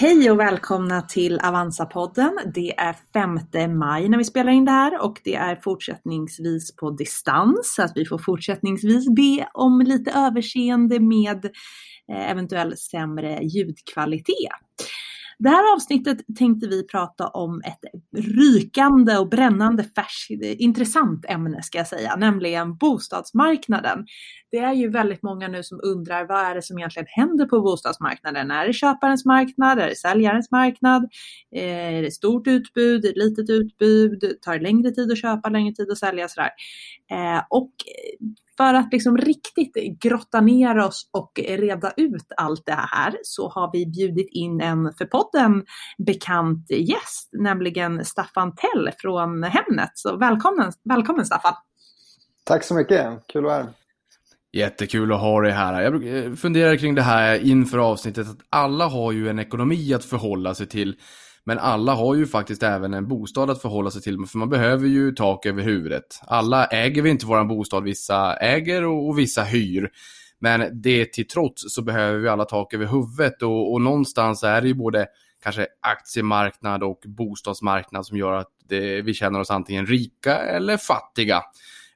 Hej och välkomna till Avanza-podden. Det är 5 maj när vi spelar in det här och det är fortsättningsvis på distans. Så att vi får fortsättningsvis be om lite överseende med eh, eventuell sämre ljudkvalitet. Det här avsnittet tänkte vi prata om ett rykande och brännande färskt, intressant ämne ska jag säga, nämligen bostadsmarknaden. Det är ju väldigt många nu som undrar vad är det som egentligen händer på bostadsmarknaden? Är det köparens marknad? Är det säljarens marknad? Eh, är det stort utbud? Är det litet utbud? Tar det längre tid att köpa, längre tid att sälja? Sådär. Eh, och för att liksom riktigt grotta ner oss och reda ut allt det här så har vi bjudit in en för podden bekant gäst, nämligen Staffan Tell från Hemnet. Så välkommen, välkommen Staffan! Tack så mycket, kul att vara här. Jättekul att ha dig här. Jag funderar kring det här inför avsnittet att alla har ju en ekonomi att förhålla sig till. Men alla har ju faktiskt även en bostad att förhålla sig till, för man behöver ju tak över huvudet. Alla äger vi inte våran bostad, vissa äger och, och vissa hyr. Men det till trots så behöver vi alla tak över huvudet och, och någonstans är det ju både kanske aktiemarknad och bostadsmarknad som gör att det, vi känner oss antingen rika eller fattiga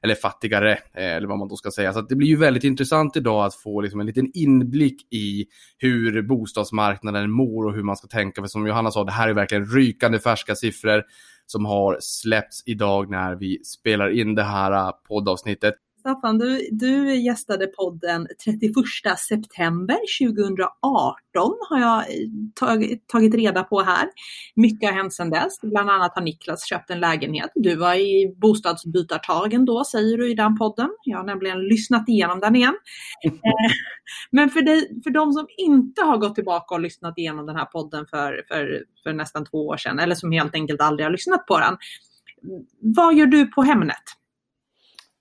eller fattigare, eh, eller vad man då ska säga. Så det blir ju väldigt intressant idag att få liksom en liten inblick i hur bostadsmarknaden mår och hur man ska tänka. För som Johanna sa, det här är verkligen rykande färska siffror som har släppts idag när vi spelar in det här eh, poddavsnittet. Staffan, du, du gästade podden 31 september 2018 har jag eh, tagit, tagit reda på här. Mycket har hänt sedan dess. Bland annat har Niklas köpt en lägenhet. Du var i bostadsbytartagen då, säger du i den podden. Jag har nämligen lyssnat igenom den igen. Eh, men för, dig, för de som inte har gått tillbaka och lyssnat igenom den här podden för, för, för nästan två år sedan, eller som helt enkelt aldrig har lyssnat på den. Vad gör du på Hemnet?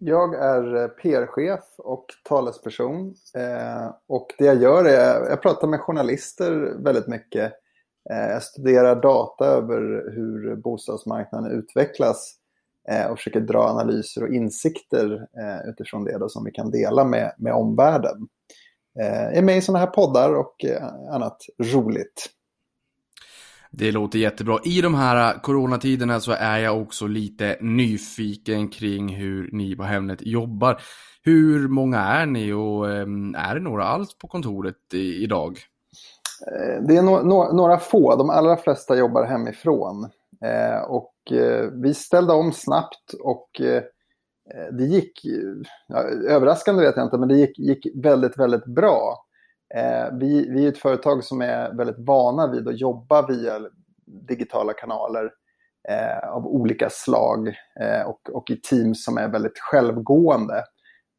Jag är eh, PR-chef och talesperson. Eh, och det jag gör är, jag pratar med journalister väldigt mycket. Eh, jag studerar data över hur bostadsmarknaden utvecklas och försöker dra analyser och insikter utifrån det då, som vi kan dela med, med omvärlden. Jag är med i sådana här poddar och annat roligt. Det låter jättebra. I de här äh, coronatiderna så är jag också lite nyfiken kring hur ni på Hemnet jobbar. Hur många är ni och ehm, är det några alls på kontoret idag? Eh, det är no no några få, de allra flesta jobbar hemifrån. Eh, och eh, vi ställde om snabbt och eh, eh det gick, ja, överraskande vet jag inte, men det gick, gick väldigt, väldigt bra. Eh, vi, vi är ett företag som är väldigt vana vid att jobba via digitala kanaler eh, av olika slag eh, och, och i teams som är väldigt självgående.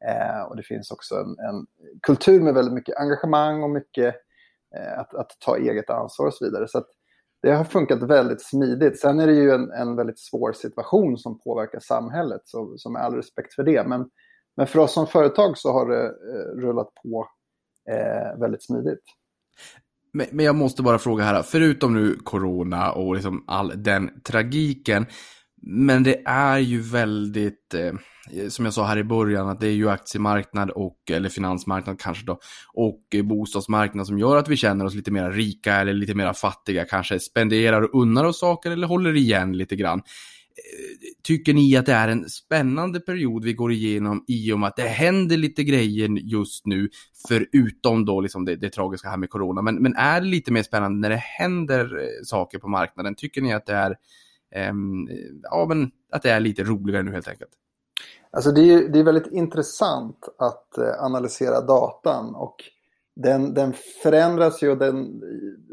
Eh, och det finns också en, en, kultur med väldigt mycket engagemang och mycket eh, att, att, ta eget ansvar och så vidare. Så det har funkat väldigt smidigt. Sen är det ju en, en väldigt svår situation som påverkar samhället, så, så med all respekt för det. Men, men för oss som företag så har det eh, rullat på eh, väldigt smidigt. Men, men, jag måste bara fråga här, förutom nu corona och liksom all den tragiken, men det är ju väldigt, eh, som jag sa här i början, att det är ju aktiemarknad och, eller finansmarknad kanske då, och bostadsmarknad som gör att vi känner oss lite mer rika eller lite mer fattiga, kanske spenderar och unnar oss saker eller håller igen lite grann. Tycker ni att det är en spännande period vi går igenom i och med att det händer lite grejer just nu, förutom då liksom det, det tragiska här med corona. Men, men är det lite mer spännande när det händer eh, saker på marknaden? Tycker ni att det är, eh, ja, men att det är lite roligare nu helt enkelt? Alltså det är, det är väldigt intressant att eh, analysera datan och den, den förändras ju och den,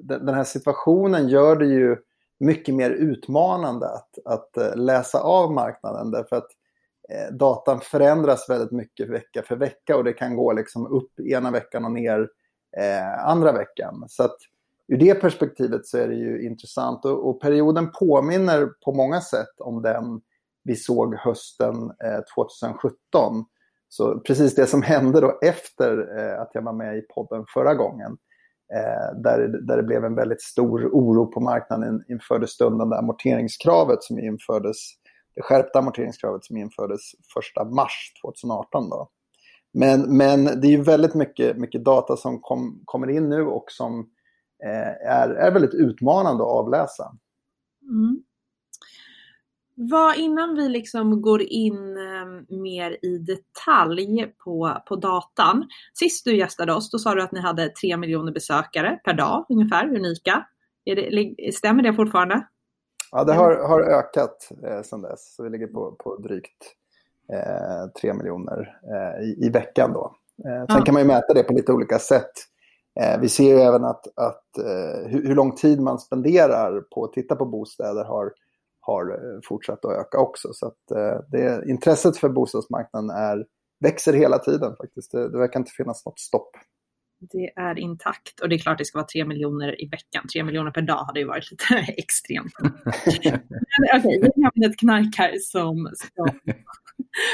den här situationen gör det ju mycket mer utmanande att, att eh, läsa av marknaden därför att eh, datan förändras väldigt mycket vecka för vecka och det kan gå liksom upp ena veckan och ner eh, andra veckan. Så att ur det perspektivet så är det ju intressant och, och perioden påminner på många sätt om den vi såg hösten eh, 2017. Så precis det som hände då efter eh, att jag var med i podden förra gången. Eh, där, där det blev en väldigt stor oro på marknaden inför det stundande amorteringskravet som infördes, det skärpta amorteringskravet som infördes 1 mars 2018. Då. Men, men det är ju väldigt mycket, mycket data som kom, kommer in nu och som eh, är, är väldigt utmanande att avläsa. Mm. Vad, innan vi liksom går in eh, mer i detalj på, på datan. Sist du gästade oss, då sa du att ni hade 3 miljoner besökare per dag ungefär, unika. Det, stämmer det fortfarande? Ja, det har, har ökat eh, sedan dess. Så vi ligger på, på drygt eh, 3 miljoner eh, i, i, veckan. Då. Eh, sen ja. kan man ju mäta det på lite olika sätt. Eh, vi ser ju även att, att eh, hur, hur, lång tid man spenderar på att titta på bostäder har, har eh, fortsatt att öka också. Så att, eh, det, intresset för bostadsmarknaden är, växer hela tiden faktiskt. Det, det verkar inte finnas något stopp. Det är intakt och det är klart det ska vara tre miljoner i veckan. Tre miljoner per dag hade ju varit lite extremt. Okej, okay, alltså, vi har ett knark här som, som,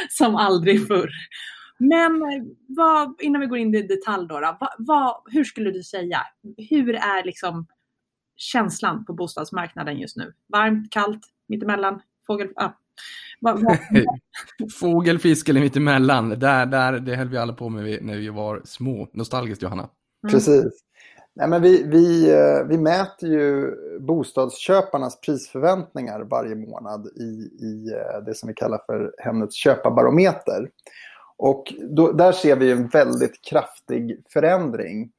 som aldrig förr. Men vad, innan vi går in i detalj då, då vad, vad, hur skulle du säga, hur är liksom känslan på bostadsmarknaden just nu? Varmt, kallt, mittemellan, fågel... Ah. Fågel, fisk eller mittemellan. Där, där, det höll vi alla på med när vi var små. Nostalgiskt Johanna. Mm. Precis. Nej, men vi, vi, eh, vi mäter ju bostadsköparnas prisförväntningar varje månad i, i eh, det som vi kallar för Hemnets köparbarometer. Och då, där ser vi en väldigt kraftig förändring.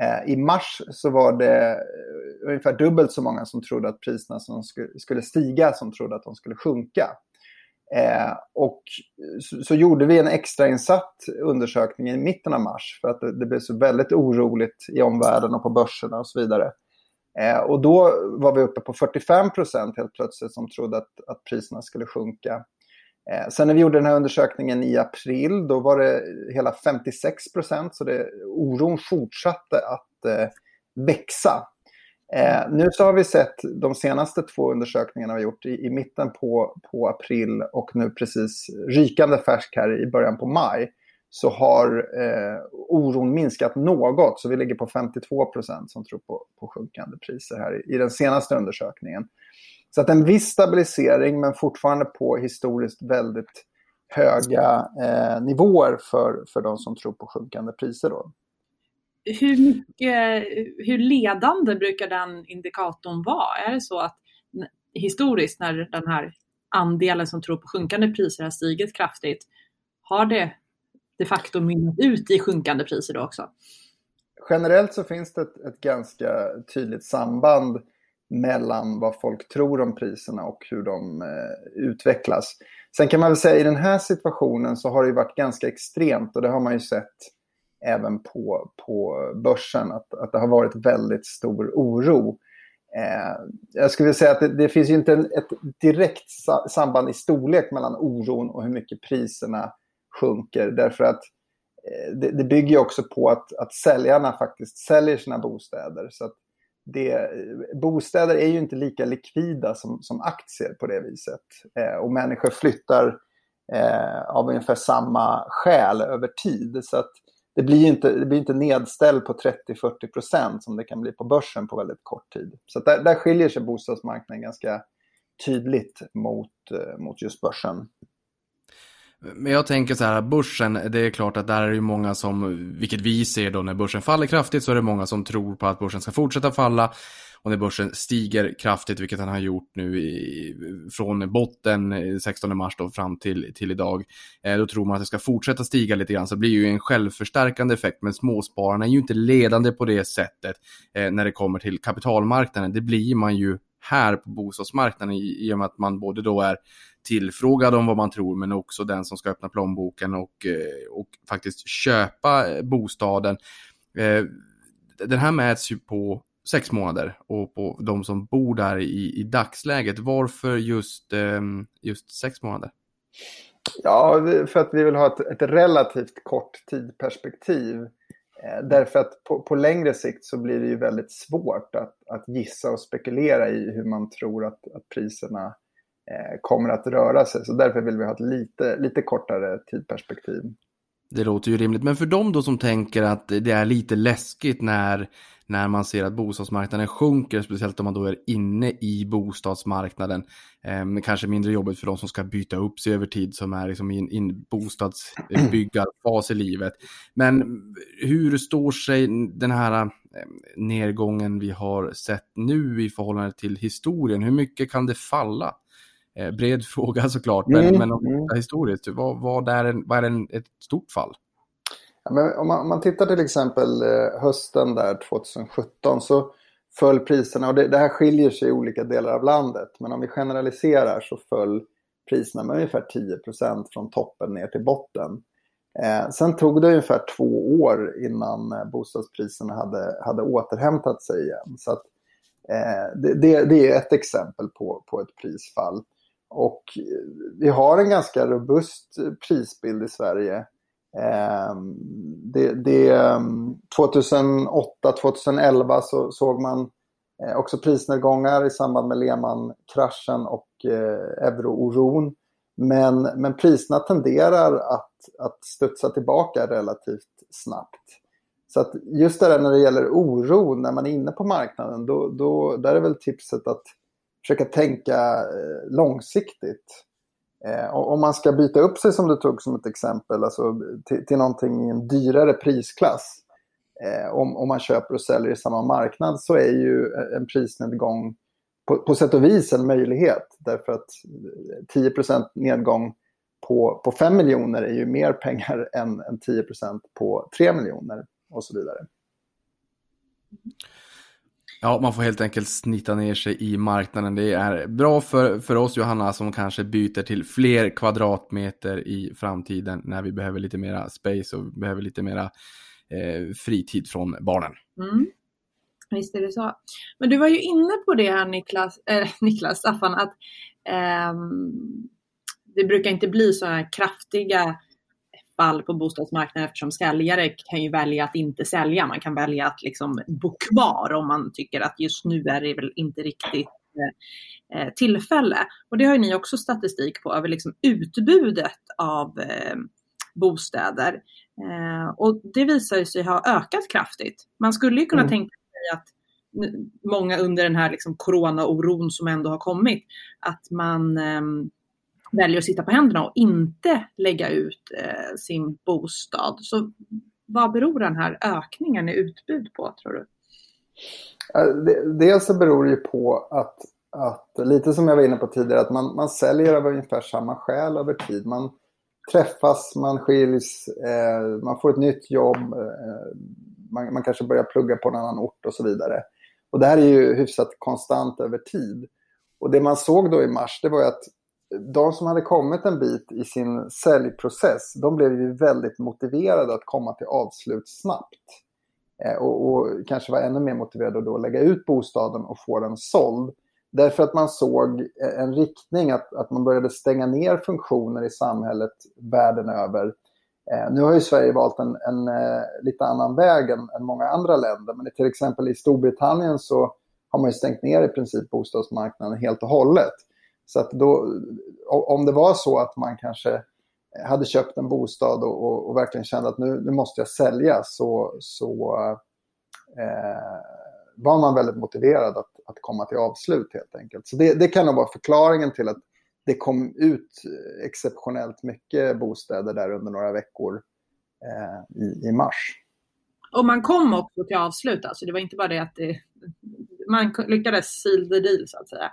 Eh, I mars så var det eh, ungefär dubbelt så många som trodde att priserna som skulle, skulle stiga som trodde att de skulle sjunka. Eh, och så, så, gjorde vi en extrainsatt undersökning i mitten av mars för att det, det blev så väldigt oroligt i omvärlden och på börserna och så vidare. Eh, och då var vi uppe på 45 procent helt plötsligt som trodde att, att priserna skulle sjunka. Eh, sen när vi gjorde den här undersökningen i april, då var det hela 56 procent, så det, oron fortsatte att eh, växa. Eh, nu så har vi sett de senaste två undersökningarna vi gjort i, i mitten på, på april och nu precis rykande färsk här i början på maj så har eh, oron minskat något. Så vi ligger på 52 procent som tror på, på sjunkande priser här i, i den senaste undersökningen. Så att en viss stabilisering men fortfarande på historiskt väldigt höga eh, nivåer för, för de som tror på sjunkande priser. Då. Hur, mycket, hur ledande brukar den indikatorn vara? Är det så att historiskt när den här andelen som tror på sjunkande priser har stigit kraftigt, har det de facto mynnat ut i sjunkande priser då också? Generellt så finns det ett, ett ganska tydligt samband mellan vad folk tror om priserna och hur de eh, utvecklas. Sen kan man väl säga i den här situationen så har det varit ganska extremt och det har man ju sett även på, på börsen att, att det har varit väldigt stor oro. Eh, jag skulle säga att det, det finns ju inte en, ett direkt samband i storlek mellan oron och hur mycket priserna sjunker därför att eh, det, det bygger också på att, att säljarna faktiskt säljer sina bostäder. Så att det, bostäder är ju inte lika likvida som, som aktier på det viset. Eh, och människor flyttar eh, av ungefär samma skäl över tid. Så att det blir inte, det blir inte nedställd på 30-40 procent som det kan bli på börsen på väldigt kort tid. Så där, där skiljer sig bostadsmarknaden ganska tydligt mot, eh, mot just börsen. Men jag tänker så här, börsen, det är klart att där är det många som, vilket vi ser då när börsen faller kraftigt, så är det många som tror på att börsen ska fortsätta falla. Och när börsen stiger kraftigt, vilket den har gjort nu i, från botten eh, 16 mars då fram till, till idag, eh, då tror man att det ska fortsätta stiga lite grann. Så det blir ju en självförstärkande effekt, men småspararna är ju inte ledande på det sättet eh, när det kommer till kapitalmarknaden. Det blir man ju här på bostadsmarknaden i, i och med att man både då är tillfrågad om vad man tror men också den som ska öppna plånboken och, eh, och faktiskt köpa eh, bostaden. Eh, den här mäts ju på sex månader och på de som bor där i, i dagsläget. Varför just, ehm, just sex månader? Ja, för att vi vill ha ett, ett relativt kort tidperspektiv. Eh, därför att på, på, längre sikt så blir det ju väldigt svårt att, att gissa och spekulera i hur man tror att, att priserna eh, kommer att röra sig. Så därför vill vi ha ett lite, lite kortare tidperspektiv. Det låter ju rimligt, men för de då som tänker att det är lite läskigt när när man ser att bostadsmarknaden sjunker, speciellt om man då är inne i bostadsmarknaden. Eh, kanske mindre jobbigt för de som ska byta upp sig över tid som är liksom i en in bostadsbyggarfas i livet. Men hur står sig den här eh, nedgången vi har sett nu i förhållande till historien? Hur mycket kan det falla? Eh, bred fråga såklart, men, mm, men om mm. historiskt, vad, vad är, en, vad är en, ett stort fall? Ja, men om, man, om man tittar till exempel eh, hösten där 2017 så föll priserna, och det, det, här skiljer sig i olika delar av landet, men om vi generaliserar så föll priserna med ungefär 10% från toppen ner till botten. Eh, sen tog det ungefär två år innan eh, bostadspriserna hade, hade återhämtat sig igen. Så att, eh, det, det, det, är ett exempel på, på ett prisfall. Och eh, vi har en ganska robust prisbild i Sverige. Ehm, det, det, ehm, 2008-2011 så såg man eh, också prisnedgångar i samband med Lehman-kraschen och eh, eurooron. Men, men priserna tenderar att, att studsa tillbaka relativt snabbt. Så att just det där när det gäller oron, när man är inne på marknaden, då, då, där är väl tipset att försöka tänka eh, långsiktigt. Eh, om man ska byta upp sig som du tog som ett exempel, alltså till, till någonting i en dyrare prisklass. Eh, om, om man köper och säljer i samma marknad så är ju eh, en prisnedgång på, på sätt och vis en möjlighet. Därför att eh, 10% nedgång på, på 5 miljoner är ju mer pengar än, än 10% på 3 miljoner och så vidare. Ja, man får helt enkelt snitta ner sig i marknaden. Det är bra för, för oss Johanna som kanske byter till fler kvadratmeter i framtiden när vi behöver lite mera space och behöver lite mera eh, fritid från barnen. Mm. Visst är det så. Men du var ju inne på det här Niklas, äh, Niklas Staffan, att eh, det brukar inte bli så här kraftiga fall på bostadsmarknaden eftersom säljare kan ju välja att inte sälja. Man kan välja att liksom bo kvar om man tycker att just nu är det väl inte riktigt eh, eh tillfälle. Och det har ju ni också statistik på över liksom utbudet av eh, bostäder. Eh, och det visar sig ha ökat kraftigt. Man skulle ju kunna mm. tänka sig att många under den här liksom corona-oron som ändå har kommit, att man ehm, väljer att sitta på händerna och inte lägga ut eh, sin bostad. Så vad beror den här ökningen i utbud på tror du? Dels så beror det ju på att, att, lite som jag var inne på tidigare, att man, man säljer av ungefär samma skäl över tid. Man träffas, man skiljs, eh, man får ett nytt jobb, eh, man, man, kanske börjar plugga på en annan ort och så vidare. Och det här är ju hyfsat konstant över tid. Och det man såg då i mars, det var ju att de som hade kommit en bit i sin säljprocess, de blev ju väldigt motiverade att komma till avslut snabbt. Eh, och, och, kanske var ännu mer motiverade att då lägga ut bostaden och få den såld. Därför att man såg eh, en riktning att, att man började stänga ner funktioner i samhället världen över. Eh, nu har ju Sverige valt en, en eh, lite annan väg än, än, många andra länder. Men till exempel i Storbritannien så har man ju stängt ner i princip bostadsmarknaden helt och hållet. Så att då, om det var så att man kanske hade köpt en bostad och, och, och verkligen kände att nu, nu måste jag sälja så, så eh, var man väldigt motiverad att, att komma till avslut helt enkelt. Så det, det kan nog vara förklaringen till att det kom ut exceptionellt mycket bostäder där under några veckor eh, i, i mars. Och man kom också till avslut, alltså det var inte bara det att det, man lyckades seal the deal så att säga.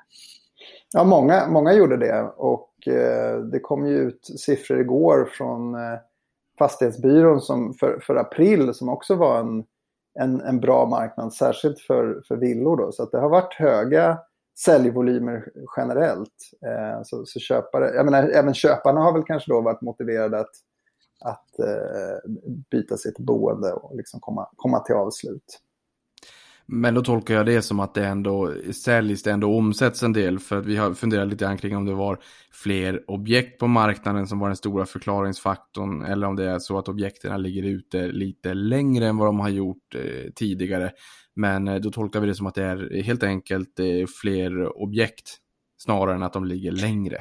Ja, många, många gjorde det och eh, det kom ju ut siffror igår från eh, Fastighetsbyrån som för, för april som också var en, en, en bra marknad, särskilt för, för villor. Då. Så att det har varit höga säljvolymer generellt. Eh, så, så köpare, jag menar, även köparna har väl kanske då varit motiverade att, att eh, byta sitt boende och liksom komma, komma till avslut. Men då tolkar jag det som att det ändå säljs, det ändå omsätts en del. För att vi har funderat lite grann kring om det var fler objekt på marknaden som var den stora förklaringsfaktorn. Eller om det är så att objekten ligger ute lite längre än vad de har gjort eh, tidigare. Men eh, då tolkar vi det som att det är helt enkelt eh, fler objekt snarare än att de ligger längre.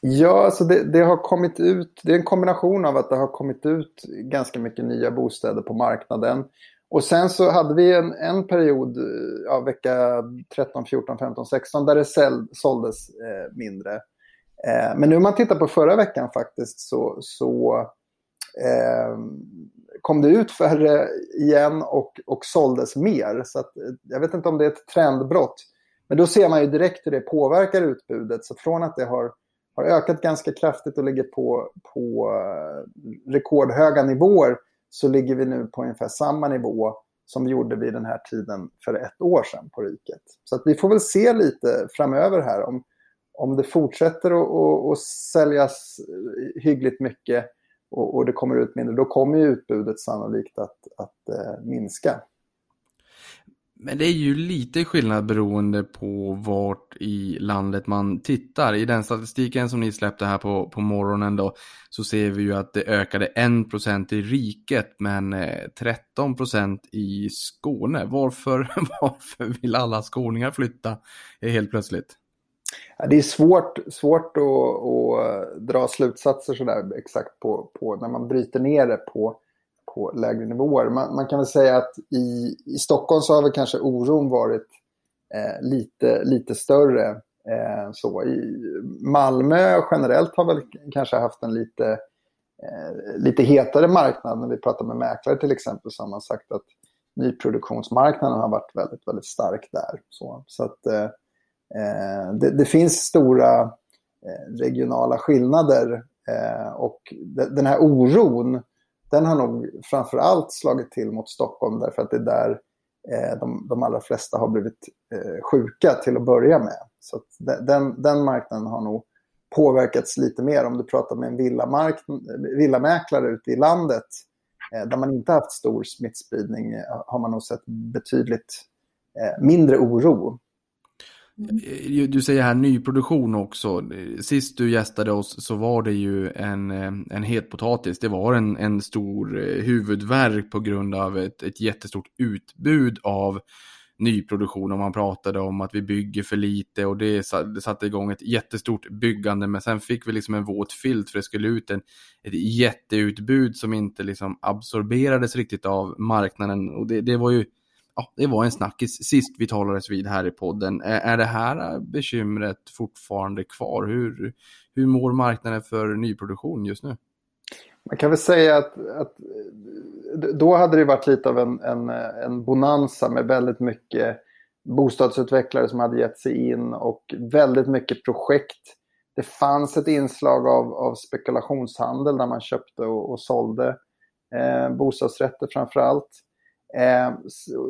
Ja, alltså det, det, har kommit ut, det är en kombination av att det har kommit ut ganska mycket nya bostäder på marknaden. Och sen så hade vi en, en period, eh, ja, vecka 13, 14, 15, 16 där det säl, såldes eh, mindre. Eh, men nu om man tittar på förra veckan faktiskt så, så eh, kom det ut färre igen och, och såldes mer. Så att, eh, jag vet inte om det är ett trendbrott. Men då ser man ju direkt hur det påverkar utbudet. Så från att det har, har ökat ganska kraftigt och ligger på, på eh, rekordhöga nivåer så ligger vi nu på ungefär samma nivå som vi gjorde vid den här tiden för ett år sedan på riket. Så att vi får väl se lite framöver här om, om det fortsätter att, att, att säljas hyggligt mycket och, och, det kommer ut mindre, då kommer ju utbudet sannolikt att, att eh, minska. Men det är ju lite skillnad beroende på vart i landet man tittar. I den statistiken som ni släppte här på, på morgonen då så ser vi ju att det ökade 1% i riket men eh, 13% i Skåne. Varför, varför vill alla skåningar flytta helt plötsligt? Ja, det är svårt, svårt att, att dra slutsatser sådär exakt på, på när man bryter ner det på på lägre nivåer. Man, man, kan väl säga att i, i Stockholm så har väl kanske oron varit eh, lite, lite större. Eh, så. I Malmö generellt har väl kanske haft en lite, eh, lite hetare marknad. När vi pratar med mäklare till exempel så har man sagt att nyproduktionsmarknaden har varit väldigt, väldigt stark där. Så, så att eh, eh det, det, finns stora eh, regionala skillnader eh, och den här oron den har nog framför allt slagit till mot Stockholm därför att det är där eh, de, de allra flesta har blivit eh, sjuka till att börja med. Så den, den marknaden har nog påverkats lite mer. Om du pratar med en villamäklare ute i landet eh, där man inte haft stor smittspridning eh, har man nog sett betydligt eh, mindre oro. Mm. Eh, du säger här nyproduktion också. Sist du gästade oss så var det ju en, eh, en het potatis. Det var en, en stor eh, huvudvärk på grund av ett, ett jättestort utbud av nyproduktion och man pratade om att vi bygger för lite och det, det satte igång ett jättestort byggande men sen fick vi liksom en våt filt för det skulle ut en, ett jätteutbud som inte liksom absorberades riktigt av marknaden och det, det var ju ja, det var en snackis sist vi talades vid här i podden. Är, det här bekymret fortfarande kvar? Hur, hur mår marknaden för nyproduktion just nu? Man kan väl säga att, att då hade det varit lite av en, en, en bonanza med väldigt mycket bostadsutvecklare som hade gett sig in och väldigt mycket projekt. Det fanns ett inslag av, av spekulationshandel där man köpte och, och sålde eh, bostadsrätter framför allt. Eh,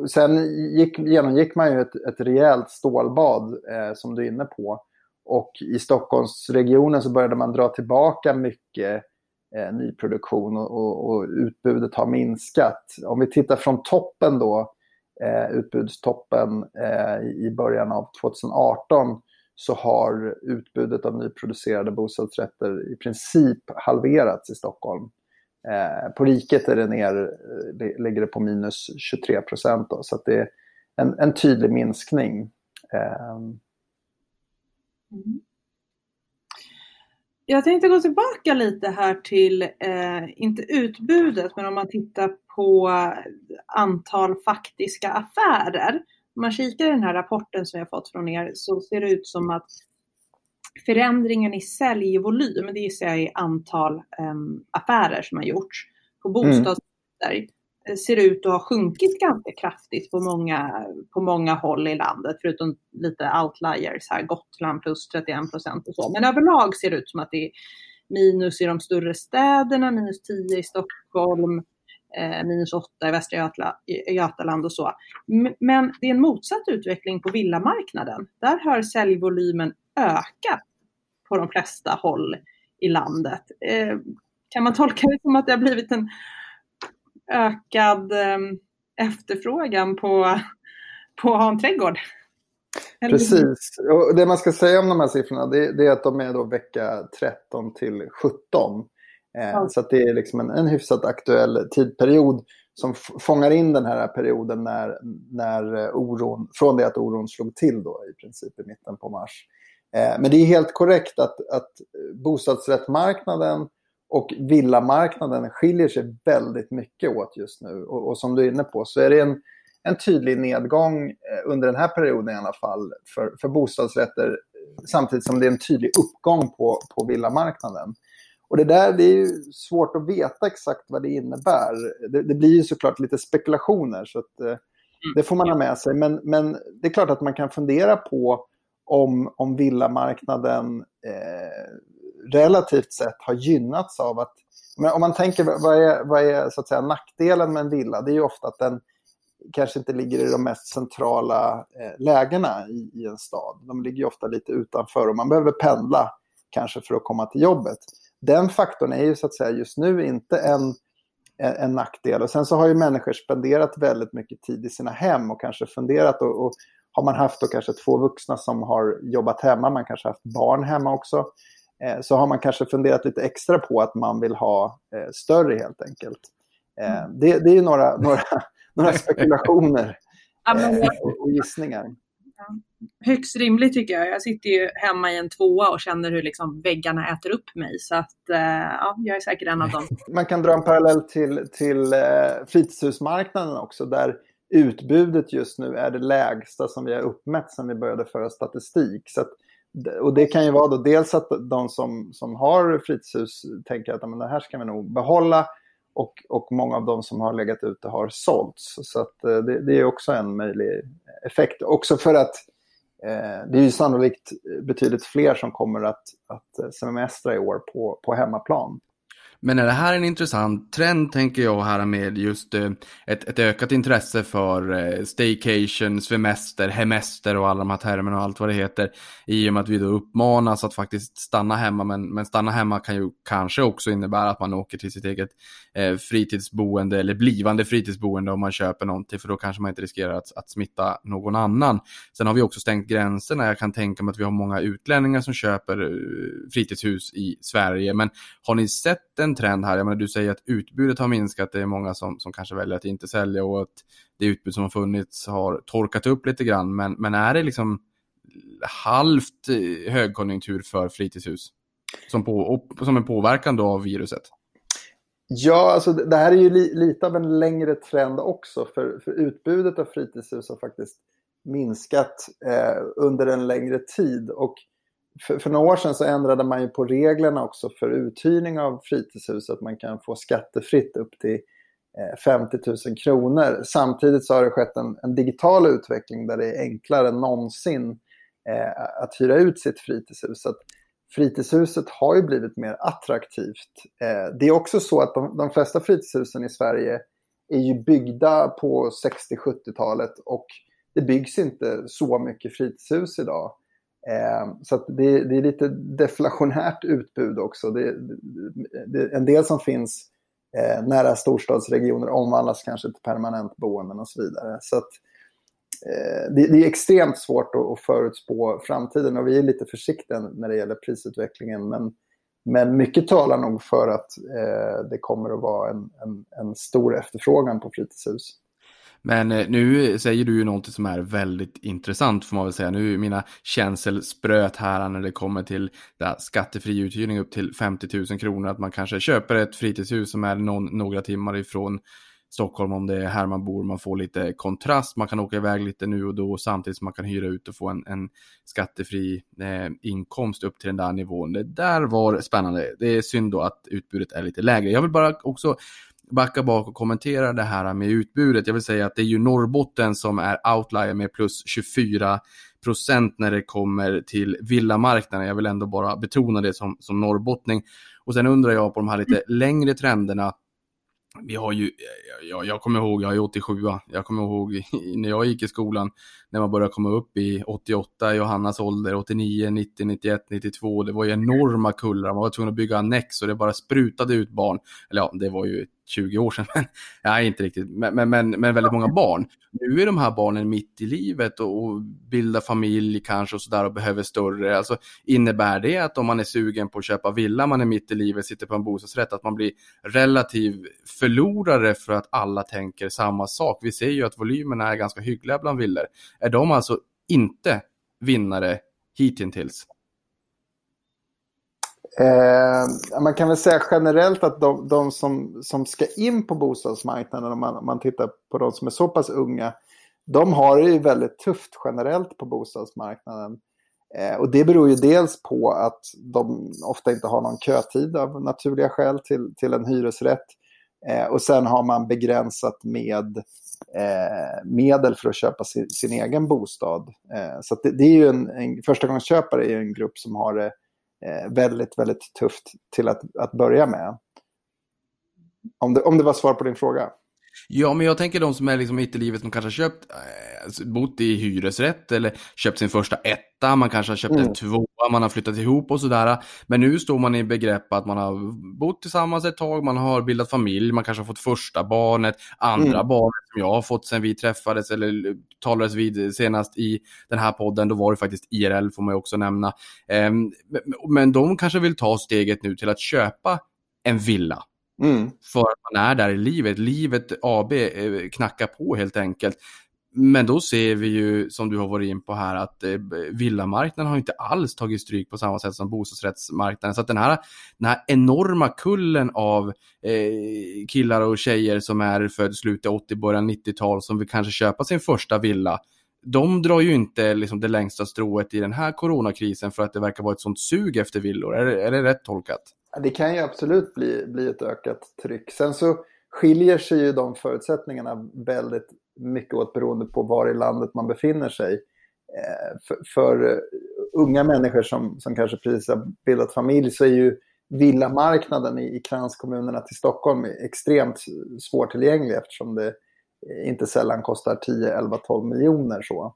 sen gick, genomgick man ju ett, ett rejält stålbad eh, som du är inne på. Och i Stockholmsregionen så började man dra tillbaka mycket eh, nyproduktion och, och, och, utbudet har minskat. Om vi tittar från toppen då, eh, utbudstoppen eh, i början av 2018 så har utbudet av nyproducerade bostadsrätter i princip halverats i Stockholm. Eh, på riket är det ner, eh, ligger det på minus 23 procent. Så att det är en, en tydlig minskning. Eh. Mm. Jag tänkte gå tillbaka lite här till, eh, inte utbudet, men om man tittar på antal faktiska affärer. Om man kikar i den här rapporten som jag fått från er så ser det ut som att förändringen i säljvolym, det gissar jag är antal um, affärer som har gjorts på bostadsrätter, mm. ser ut att ha sjunkit ganska kraftigt på många, på många håll i landet, förutom lite outliers här, Gotland plus 31 procent och så. Men överlag ser det ut som att det är minus i de större städerna, minus 10 i Stockholm, eh, minus 8 i Västra Götaland och så. Men det är en motsatt utveckling på villamarknaden. Där har säljvolymen ökat på de flesta håll i landet. Eh, kan man tolka det som att det har blivit en ökad eh, efterfrågan på, på att ha en trädgård? Eller? Precis. Och det man ska säga om de här siffrorna det, det är att de är då vecka 13 till 17. Eh, ja. Så det är liksom en, en hyfsat aktuell tidperiod som fångar in den här perioden när, när oron, från det att oron slog till då i princip i mitten på mars. Eh, men det är helt korrekt att, att bostadsrättsmarknaden och villamarknaden skiljer sig väldigt mycket åt just nu. Och, och, som du är inne på så är det en, en tydlig nedgång eh, under den här perioden i alla fall för, för bostadsrätter samtidigt som det är en tydlig uppgång på, på villamarknaden. Och det där det är ju svårt att veta exakt vad det innebär. Det, det blir ju såklart lite spekulationer så att, eh, det får man ha med sig. Men, men det är klart att man kan fundera på om, om villamarknaden eh, relativt sett har gynnats av att... Men om man tänker, vad är, vad är så att säga, nackdelen med en villa? Det är ju ofta att den kanske inte ligger i de mest centrala eh, lägena i, i, en stad. De ligger ofta lite utanför och man behöver pendla kanske för att komma till jobbet. Den faktorn är ju så att säga just nu inte en, en, en nackdel. Och sen så har ju människor spenderat väldigt mycket tid i sina hem och kanske funderat och, och har man haft då kanske två vuxna som har jobbat hemma, man kanske haft barn hemma också, eh, så har man kanske funderat lite extra på att man vill ha eh, större helt enkelt. Eh, mm. det, det, är några, några, några spekulationer och gissningar. Högst rimligt tycker jag. Jag sitter ju hemma i en tvåa och känner hur liksom väggarna äter upp mig. Så att, ja, jag är säkert en av dem. Man kan dra en parallell till, till fritidshusmarknaden också, där utbudet just nu är det lägsta som vi har uppmätt sedan vi började föra statistik. Så att, och det kan ju vara då dels att de som, som har fritidshus tänker att men det här ska vi nog behålla och, och många av de som har legat ute har sålts. Så att, eh, det, det är också en möjlig effekt. Också för att eh, det är ju sannolikt betydligt fler som kommer att, att semestra i år på, på hemmaplan. Men är det här en intressant trend tänker jag här med just eh, ett, ett ökat intresse för eh, staycation, semester, hemester och alla de här termerna och allt vad det heter. I och med att vi då uppmanas att faktiskt stanna hemma. Men, men stanna hemma kan ju kanske också innebära att man åker till sitt eget eh, fritidsboende eller blivande fritidsboende om man köper någonting. För då kanske man inte riskerar att, att smitta någon annan. Sen har vi också stängt gränserna. Jag kan tänka mig att vi har många utlänningar som köper eh, fritidshus i Sverige. Men har ni sett en trend här? Jag menar, du säger att utbudet har minskat. Det är många som, som kanske väljer att inte sälja och att det utbud som har funnits har torkat upp lite grann. Men, men är det liksom halvt eh, högkonjunktur för fritidshus? Som, på, som en påverkan då av viruset? Ja, alltså det här är ju li, lite av en längre trend också. För, för utbudet av fritidshus har faktiskt minskat eh, under en längre tid. Och för, för, några år sedan så ändrade man ju på reglerna också för uthyrning av fritidshus. Att man kan få skattefritt upp till eh, 50 000 kronor. Samtidigt så har det skett en, en digital utveckling där det är enklare än någonsin eh, att hyra ut sitt fritidshus. Så att fritidshuset har ju blivit mer attraktivt. Eh, det är också så att de, de flesta fritidshusen i Sverige är ju byggda på 60-70-talet och det byggs inte så mycket fritidshus idag. Eh, så det, det, är lite deflationärt utbud också. Det, det, en del som finns eh, nära storstadsregioner omvandlas kanske till permanentboenden och så vidare. Så att, eh, det, det, är extremt svårt att, att förutspå framtiden och vi är lite försiktiga när det gäller prisutvecklingen. Men, men mycket talar nog för att eh, det kommer att vara en, en, en stor efterfrågan på fritidshus. Men eh, nu säger du ju någonting som är väldigt intressant får man väl säga. Nu är mina känsel spröt här när det kommer till skattefri uthyrning upp till 50 000 kronor. Att man kanske köper ett fritidshus som är någon, några timmar ifrån Stockholm om det är här man bor. Man får lite kontrast, man kan åka iväg lite nu och då samtidigt som man kan hyra ut och få en, en skattefri eh, inkomst upp till den där nivån. Det där var spännande. Det är synd då att utbudet är lite lägre. Jag vill bara också backa bak och kommentera det här med utbudet. Jag vill säga att det är ju Norrbotten som är outlier med plus 24 procent när det kommer till villamarknaden. Jag vill ändå bara betona det som, som norrbottning. Och sen undrar jag på de här lite längre trenderna vi har ju, eh, jag, jag kommer ihåg, jag är 87, jag kommer ihåg när jag gick i skolan, när man började komma upp i 88, Johannas ålder, 89, 90, 91, 92, det var ju enorma kullar, man var tvungen att bygga annex och det bara sprutade ut barn. Eller ja, det var ju 20 år sedan, men nej, inte riktigt, men, men, men, men väldigt många barn. Nu är de här barnen mitt i livet och, och bildar familj kanske och sådär och behöver större. Alltså, innebär det att om man är sugen på att köpa villa, man är mitt i livet, sitter på en bostadsrätt, att man blir relativ förlorare för att alla tänker samma sak? Vi ser ju att volymerna är ganska hyggliga bland villor. Är de alltså inte vinnare hittills? Eh, man kan väl säga generellt att de, de som, som ska in på bostadsmarknaden, om man, om man tittar på de som är så pass unga, de har det ju väldigt tufft generellt på bostadsmarknaden. Eh, och det beror ju dels på att de ofta inte har någon kötid av naturliga skäl till, till en hyresrätt. Eh, och sen har man begränsat med eh, medel för att köpa sin, sin egen bostad. Eh, så det, det, är ju en, en förstagångsköpare är en grupp som har det eh, Eh, väldigt, väldigt tufft till att, att börja med. Om det, om det var svar på din fråga. Ja, men jag tänker de som är liksom mitt i livet som kanske har köpt, äh, bott i hyresrätt eller köpt sin första etta, man kanske har köpt mm. en tvåa, man har flyttat ihop och sådär. Men nu står man i begrepp att man har bott tillsammans ett tag, man har bildat familj, man kanske har fått första barnet, andra mm. barnet som jag har fått sen vi träffades eller talades vid senast i den här podden, då var det faktiskt IRL får man ju också nämna. Ähm, men de kanske vill ta steget nu till att köpa en villa. Mm. För att man är där i livet. Livet AB eh, knackar på helt enkelt. Men då ser vi ju, som du har varit in på här, att eh, villamarknaden har inte alls tagit stryk på samma sätt som bostadsrättsmarknaden. Så att den här, den här enorma kullen av eh, killar och tjejer som är född slutet 80, början 90-tal som vill kanske köpa sin första villa. De drar ju inte liksom, det längsta strået i den här coronakrisen för att det verkar vara ett sånt sug efter villor. Är, är det rätt tolkat? Det kan ju absolut bli, bli ett ökat tryck. Sen så skiljer sig ju de förutsättningarna väldigt mycket åt beroende på var i landet man befinner sig. Eh, för, för, eh, unga människor som, som kanske precis har bildat familj så är ju villamarknaden i, i kranskommunerna till Stockholm extremt svårtillgänglig eftersom det inte sällan kostar 10, 11, 12 miljoner. Så.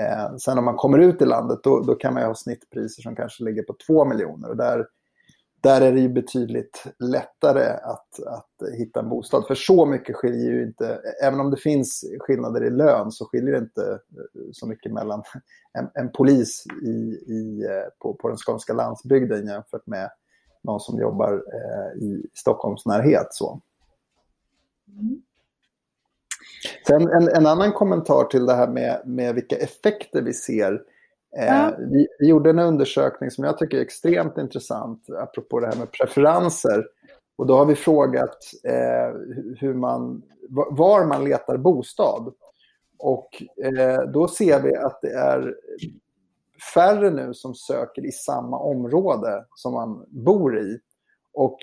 Eh, sen om man kommer ut i landet då, då kan man ha snittpriser som kanske ligger på 2 miljoner. Och där där är det ju betydligt lättare att, att hitta en bostad. För så mycket skiljer ju inte, även om det finns skillnader i lön så skiljer det inte så mycket mellan en, en polis i, i, på, på den skånska landsbygden jämfört med någon som jobbar eh, i Stockholms närhet. Så. Mm. Sen en, en, annan kommentar till det här med, med vilka effekter vi ser Eh, vi, vi, gjorde en undersökning som jag tycker är extremt intressant, apropå det här med preferenser. Och då har vi frågat eh, hur man, var man letar bostad. Och eh, då ser vi att det är färre nu som söker i samma område som man bor i. Och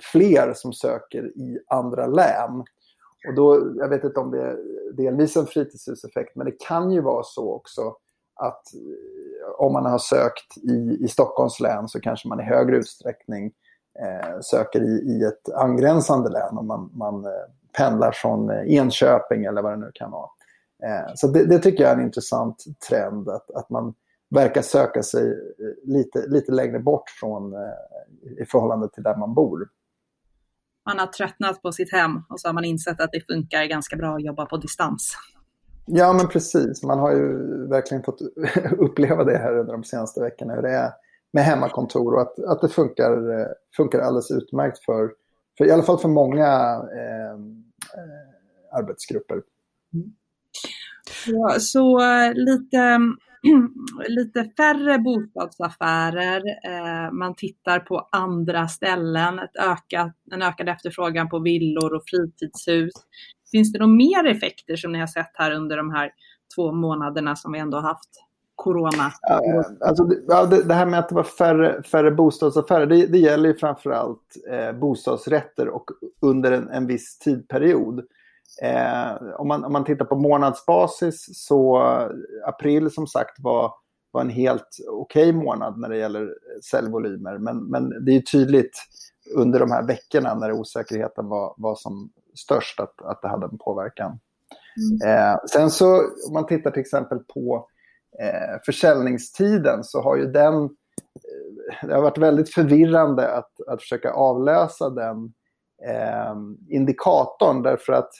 fler som söker i andra län. Och då, jag vet inte om det är delvis en fritidshuseffekt, men det kan ju vara så också att eh, om man har sökt i, i Stockholms län så kanske man i högre utsträckning eh, söker i, i ett angränsande län om man, man eh, pendlar från eh, Enköping eller vad det nu kan vara. Eh, så det, det, tycker jag är en intressant trend att, att man verkar söka sig lite, lite längre bort från i förhållande till där man bor. Man har tröttnat på sitt hem och så har man insett att det funkar ganska bra att jobba på distans. Ja, men precis. Man har ju verkligen fått uppleva det här under de senaste veckorna. Hur det är med hemmakontor och att, att det funkar, eh, funkar alldeles utmärkt för, för i alla fall för många eh, eh arbetsgrupper. Mm. Ja, så eh, lite, lite färre bostadsaffärer. Eh, man tittar på andra ställen. Ett ökat, en ökad efterfrågan på villor och fritidshus. Finns det några mer effekter som ni har sett här under de här två månaderna som vi ändå har haft corona? Eh, alltså, det, det, här med att det var färre, färre bostadsaffärer, det, det gäller ju framförallt eh, bostadsrätter och under en, en viss tidperiod. Eh, om, man, om man tittar på månadsbasis så eh, april som sagt var, var en helt okej okay månad när det gäller säljvolymer. Men, men det är tydligt under de här veckorna när osäkerheten var, var som störst att, att det hade en påverkan. Mm. Eh, sen så om man tittar till exempel på eh, försäljningstiden så har ju den, eh, det har varit väldigt förvirrande att, att försöka avläsa den eh, indikatorn därför att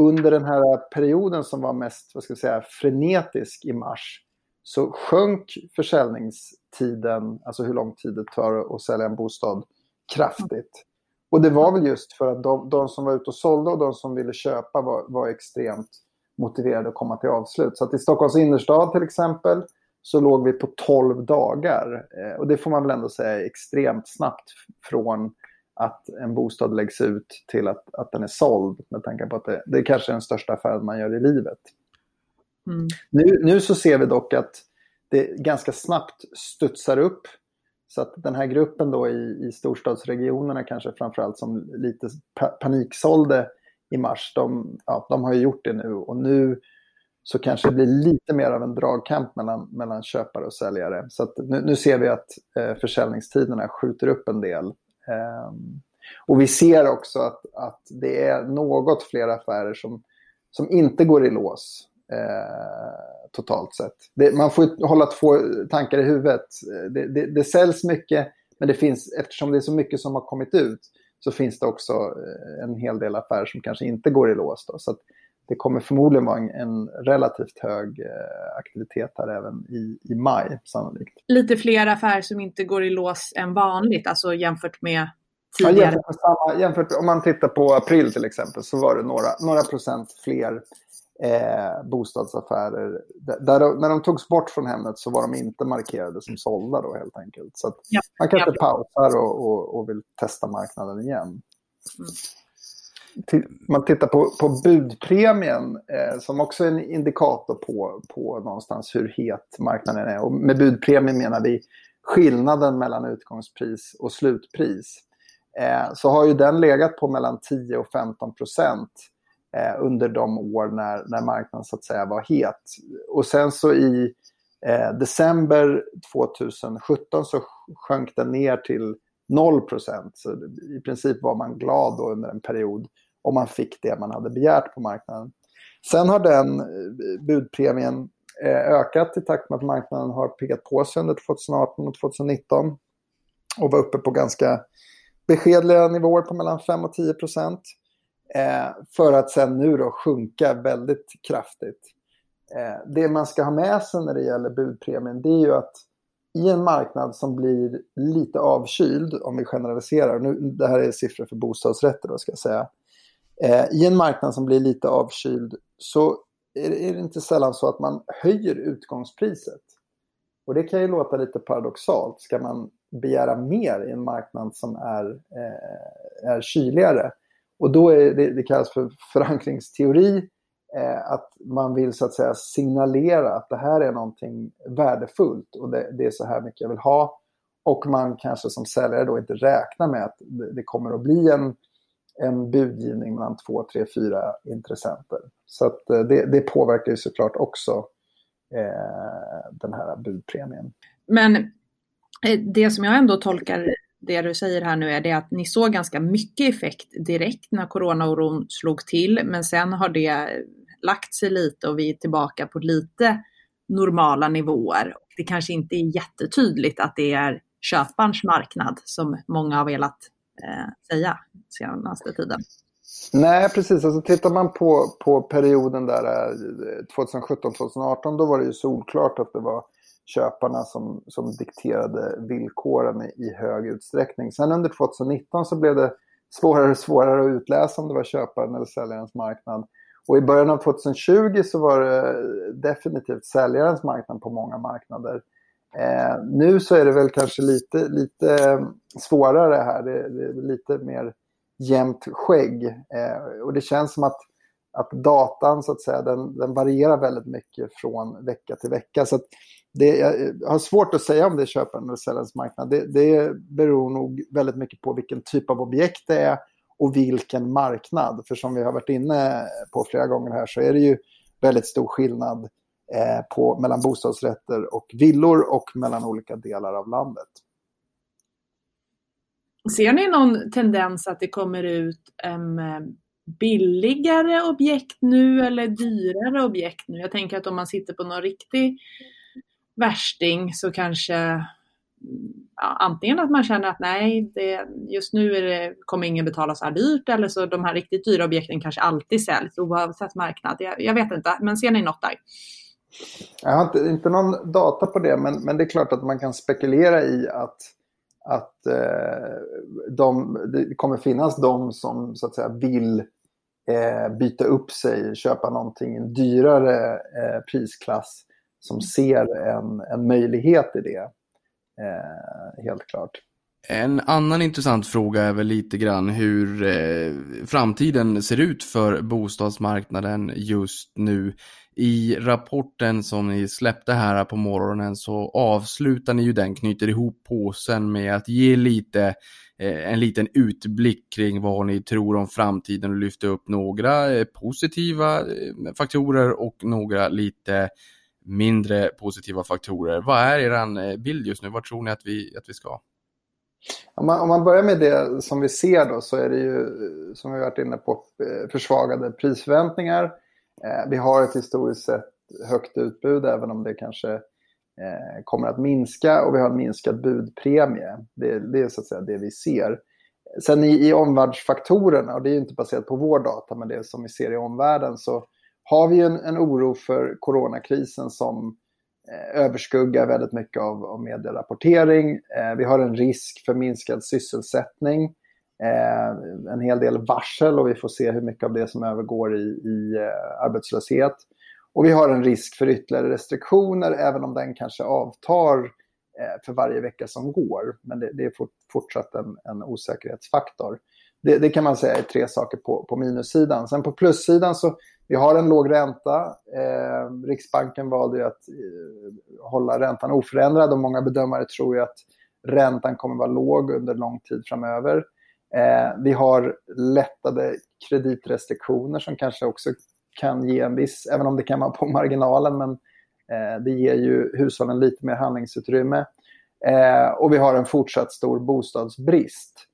under den här perioden som var mest vad ska jag säga, frenetisk i mars så sjönk försäljningstiden, alltså hur lång tid det tar att sälja en bostad, kraftigt. Och det var väl just för att de, de, som var ute och sålde och de som ville köpa var, var extremt motiverade att komma till avslut. Så att i Stockholms innerstad till exempel så låg vi på 12 dagar. Eh, och det får man väl ändå säga är extremt snabbt från att en bostad läggs ut till att, att den är såld. Med tanke på att det, det är kanske är den största affären man gör i livet. Mm. Nu, nu så ser vi dock att det ganska snabbt studsar upp. Så att den här gruppen då i, i storstadsregionerna kanske framförallt som lite pa paniksålde i mars, de, ja, de har ju gjort det nu och nu så kanske det blir lite mer av en dragkamp mellan, mellan köpare och säljare. Så nu, nu, ser vi att eh, försäljningstiderna skjuter upp en del. Eh, och vi ser också att, att det är något fler affärer som, som inte går i lås eh, totalt sett. Det, man får hålla två tankar i huvudet. Det, det, det säljs mycket, men det finns, eftersom det är så mycket som har kommit ut så finns det också eh, en hel del affärer som kanske inte går i lås. Då. Så det kommer förmodligen vara en, en relativt hög eh, aktivitet här även i, i maj sannolikt. Lite fler affärer som inte går i lås än vanligt, alltså jämfört med tidigare? Ja, jämfört, med samma, jämfört om man tittar på april till exempel så var det några, några procent fler eh, bostadsaffärer. Där, när de togs bort från Hemnet så var de inte markerade som sålda då helt enkelt. Så ja. man kanske ja. pausar och, och, och, vill testa marknaden igen. Mm man tittar på, på budpremien eh, som också är en indikator på, på någonstans hur het marknaden är. Och med budpremien menar vi skillnaden mellan utgångspris och slutpris. Eh, så har ju den legat på mellan 10 och 15 procent Eh, under de år när, när marknaden så att säga var het. Och sen så i eh, december 2017 så sjönk den ner till 0 procent. Så i princip var man glad då under en period om man fick det man hade begärt på marknaden. Sen har den eh, budpremien eh, ökat i takt med att marknaden har piggat på sig under 2018 och 2019 och var uppe på ganska beskedliga nivåer på mellan 5 och 10 procent. Eh, för att sen nu då sjunka väldigt kraftigt. Eh, det man ska ha med sig när det gäller budpremien det är ju att i en marknad som blir lite avkyld, om vi generaliserar, nu, det här är siffror för bostadsrätter då ska jag säga, Eh, I en marknad som blir lite avkyld så är det, är det inte sällan så att man höjer utgångspriset. Och det kan ju låta lite paradoxalt. Ska man begära mer i en marknad som är, eh, är kyligare? Och då är det, det kallas för förankringsteori. Eh, att man vill så att säga signalera att det här är någonting värdefullt och det, det, är så här mycket jag vill ha. Och man kanske som säljare då inte räknar med att det, det kommer att bli en en budgivning mellan två, tre, fyra intressenter. Så att eh, det, det påverkar ju såklart också eh, den här budpremien. Men eh, det som jag ändå tolkar det du säger här nu är det att ni såg ganska mycket effekt direkt när coronaoron slog till, men sen har det lagt sig lite och vi är tillbaka på lite normala nivåer. Det kanske inte är jättetydligt att det är köparens marknad som många har velat eh, säga senaste tiden. Nej, precis. Alltså, tittar man på, på perioden där eh, 2017-2018 då var det ju solklart att det var köparna som, som dikterade villkoren i, i hög utsträckning. Sen under 2019 så blev det svårare och svårare att utläsa om det var köparen eller säljarens marknad. Och i början av 2020 så var det definitivt säljarens marknad på många marknader. Eh, nu så är det väl kanske lite, lite eh, svårare här. Det, det är lite mer jämnt skägg. Eh, och det känns som att, att datan så att säga, den, den varierar väldigt mycket från vecka till vecka. Så det, jag har svårt att säga om det är köparens eller säljarens marknad. Det, det beror nog väldigt mycket på vilken typ av objekt det är och vilken marknad. För som vi har varit inne på flera gånger här så är det ju väldigt stor skillnad eh, på, mellan bostadsrätter och villor och mellan olika delar av landet. Ser ni någon tendens att det kommer ut um, billigare objekt nu eller dyrare objekt nu? Jag tänker att om man sitter på någon riktig värsting så kanske ja, antingen att man känner att nej, det, just nu är det, kommer ingen betala så här dyrt eller så de här riktigt dyra objekten kanske alltid säljs oavsett marknad. Jag, jag vet inte, men ser ni något där? Jag har inte, inte någon data på det, men, men det är klart att man kan spekulera i att, att eh, de, det kommer finnas de som så att säga vill eh, byta upp sig, köpa någonting i en dyrare eh, prisklass som ser en, en möjlighet i det. Eh, helt klart. En annan intressant fråga är väl lite grann hur eh, framtiden ser ut för bostadsmarknaden just nu. I rapporten som ni släppte här på morgonen så avslutar ni ju den, knyter ihop påsen med att ge lite eh, en liten utblick kring vad ni tror om framtiden och lyfta upp några eh, positiva eh, faktorer och några lite mindre positiva faktorer. Vad är er eh, bild just nu? Vad tror ni att vi, att vi ska? Om man, om man börjar med det som vi ser då så är det ju, som vi varit inne på, eh, försvagade prisförväntningar Eh, vi har ett historiskt sett högt utbud även om det kanske eh, kommer att minska och vi har en minskad budpremie. Det, det är så att säga det vi ser. Sen i, i omvärldsfaktorerna, och det är inte baserat på vår data men det som vi ser i omvärlden, så har vi en, en oro för coronakrisen som eh, överskuggar väldigt mycket av, av medierapportering. Eh, vi har en risk för minskad sysselsättning eh, en hel del varsel och vi får se hur mycket av det som övergår i, i eh, arbetslöshet. Och vi har en risk för ytterligare restriktioner även om den kanske avtar eh, för varje vecka som går. Men det, det är fort, fortsatt en, en osäkerhetsfaktor. Det, det, kan man säga är tre saker på, på minussidan. Sen på plussidan så vi har en låg ränta. Eh, Riksbanken valde ju att eh, hålla räntan oförändrad och många bedömare tror ju att räntan kommer vara låg under lång tid framöver. Eh, vi har lättade kreditrestriktioner som kanske också kan ge en viss, även om det kan vara på marginalen, men eh, det ger ju hushållen lite mer handlingsutrymme. Eh, och vi har en fortsatt stor bostadsbrist.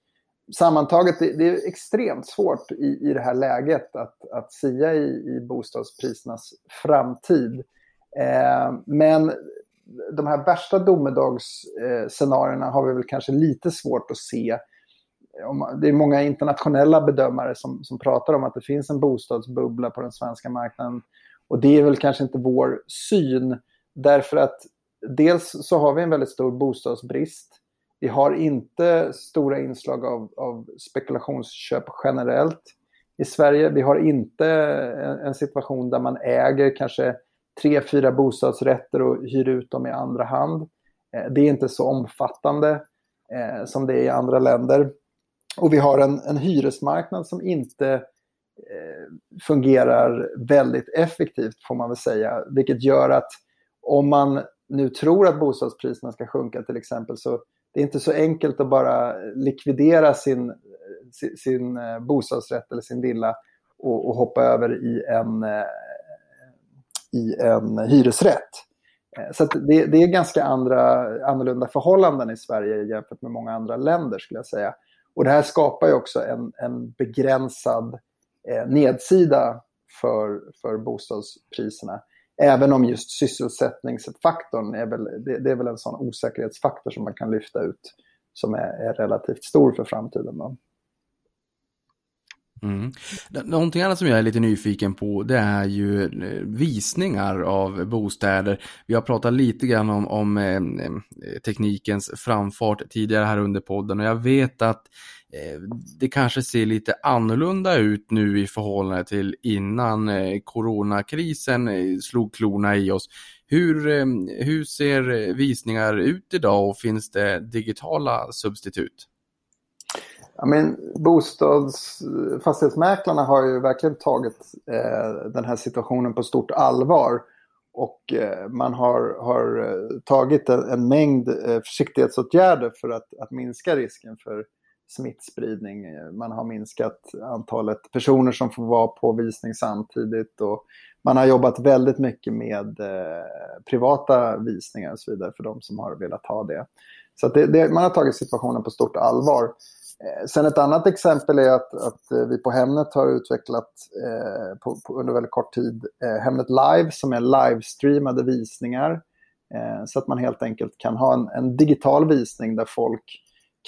Sammantaget, det, det är extremt svårt i, i det här läget att, att sia i, i bostadsprisernas framtid. Eh, men de här värsta domedagsscenarierna har vi väl kanske lite svårt att se det är många internationella bedömare som, som pratar om att det finns en bostadsbubbla på den svenska marknaden. Och det är väl kanske inte vår syn. Därför att dels så har vi en väldigt stor bostadsbrist. Vi har inte stora inslag av, av spekulationsköp generellt i Sverige. Vi har inte en, en situation där man äger kanske tre, fyra bostadsrätter och hyr ut dem i andra hand. Eh, det är inte så omfattande eh, som det är i andra länder. Och vi har en, en hyresmarknad som inte eh, fungerar väldigt effektivt får man väl säga. Vilket gör att om man nu tror att bostadspriserna ska sjunka till exempel så det är inte så enkelt att bara likvidera sin, sin, sin bostadsrätt eller sin villa och, och hoppa över i en, eh, i en hyresrätt. Eh, så det, det, är ganska andra, annorlunda förhållanden i Sverige jämfört med många andra länder skulle jag säga. Och det här skapar ju också en, en begränsad eh, nedsida för, för bostadspriserna. Även om just sysselsättningsfaktorn är väl, det, det, är väl en sån osäkerhetsfaktor som man kan lyfta ut som är, är relativt stor för framtiden. Då. Mm. Någonting annat som jag är lite nyfiken på det är ju eh, visningar av bostäder. Vi har pratat lite grann om, om eh, eh teknikens framfart tidigare här under podden och jag vet att Eh, det kanske ser lite annorlunda ut nu i förhållande till innan eh, coronakrisen eh, slog klorna i oss. Hur, hur ser visningar ut idag och finns det digitala substitut? Ja, men bostads, fastighetsmäklarna har ju verkligen tagit eh, den här situationen på stort allvar. Och eh, man har, har tagit en, en mängd eh, försiktighetsåtgärder för att, att minska risken för smittspridning. Man har minskat antalet personer som får vara på visning samtidigt. Och man har jobbat väldigt mycket med eh, privata visningar och så vidare för de som har velat ha det. Så det, det, man har tagit situationen på stort allvar. Eh, sen ett annat exempel är att, att eh, vi på Hemnet har utvecklat eh, på, på, under väldigt kort tid eh, Hemnet Live som är livestreamade visningar. Eh, så att man helt enkelt kan ha en, en digital visning där folk